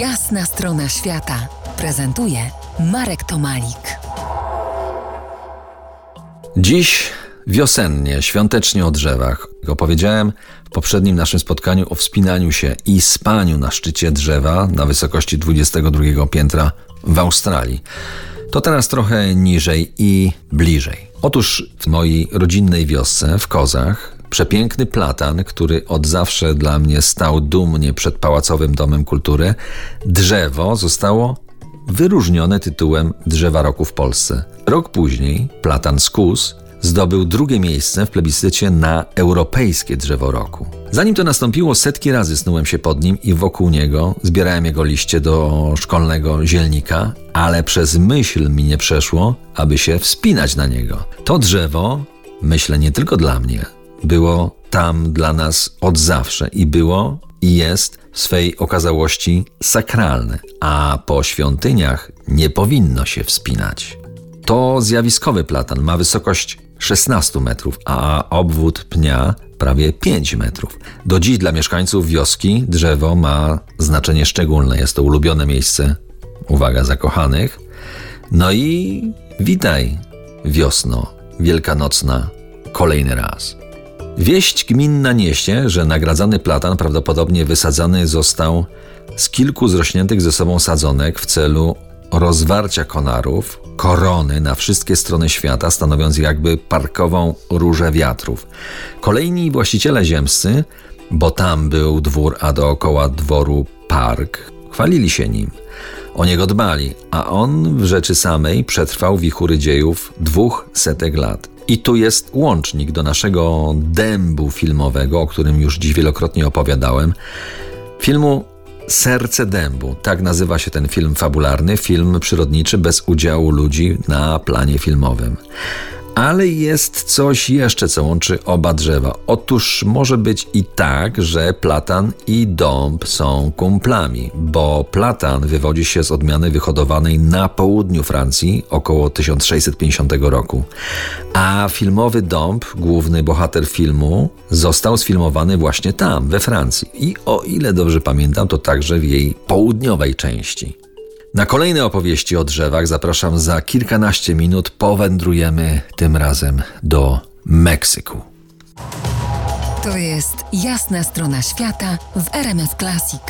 Jasna strona świata prezentuje Marek Tomalik. Dziś wiosennie, świątecznie o drzewach. Opowiedziałem w poprzednim naszym spotkaniu o wspinaniu się i spaniu na szczycie drzewa na wysokości 22 piętra w Australii. To teraz trochę niżej i bliżej. Otóż w mojej rodzinnej wiosce w Kozach przepiękny platan, który od zawsze dla mnie stał dumnie przed Pałacowym Domem Kultury, drzewo zostało wyróżnione tytułem Drzewa Roku w Polsce. Rok później platan Skus zdobył drugie miejsce w plebiscycie na Europejskie Drzewo Roku. Zanim to nastąpiło, setki razy snułem się pod nim i wokół niego, zbierałem jego liście do szkolnego zielnika, ale przez myśl mi nie przeszło, aby się wspinać na niego. To drzewo, myślę nie tylko dla mnie, było tam dla nas od zawsze i było i jest w swej okazałości sakralne, a po świątyniach nie powinno się wspinać. To zjawiskowy platan ma wysokość 16 metrów, a obwód pnia prawie 5 metrów. Do dziś dla mieszkańców wioski drzewo ma znaczenie szczególne. Jest to ulubione miejsce, uwaga, zakochanych. No i witaj, wiosno, wielkanocna, kolejny raz. Wieść gminna niesie, że nagradzany platan prawdopodobnie wysadzany został z kilku zrośniętych ze sobą sadzonek w celu rozwarcia konarów, korony na wszystkie strony świata, stanowiąc jakby parkową różę wiatrów. Kolejni właściciele ziemscy, bo tam był dwór, a dookoła dworu park, chwalili się nim. O niego dbali, a on w rzeczy samej przetrwał wichury dziejów dwóch setek lat. I tu jest łącznik do naszego dębu filmowego, o którym już dziś wielokrotnie opowiadałem. Filmu Serce Dębu. Tak nazywa się ten film fabularny, film przyrodniczy bez udziału ludzi na planie filmowym. Ale jest coś jeszcze, co łączy oba drzewa. Otóż może być i tak, że platan i dąb są kumplami, bo platan wywodzi się z odmiany wyhodowanej na południu Francji około 1650 roku. A filmowy dąb, główny bohater filmu, został sfilmowany właśnie tam, we Francji. I o ile dobrze pamiętam, to także w jej południowej części. Na kolejne opowieści o drzewach zapraszam za kilkanaście minut. Powędrujemy tym razem do Meksyku. To jest jasna strona świata w RMS Classic.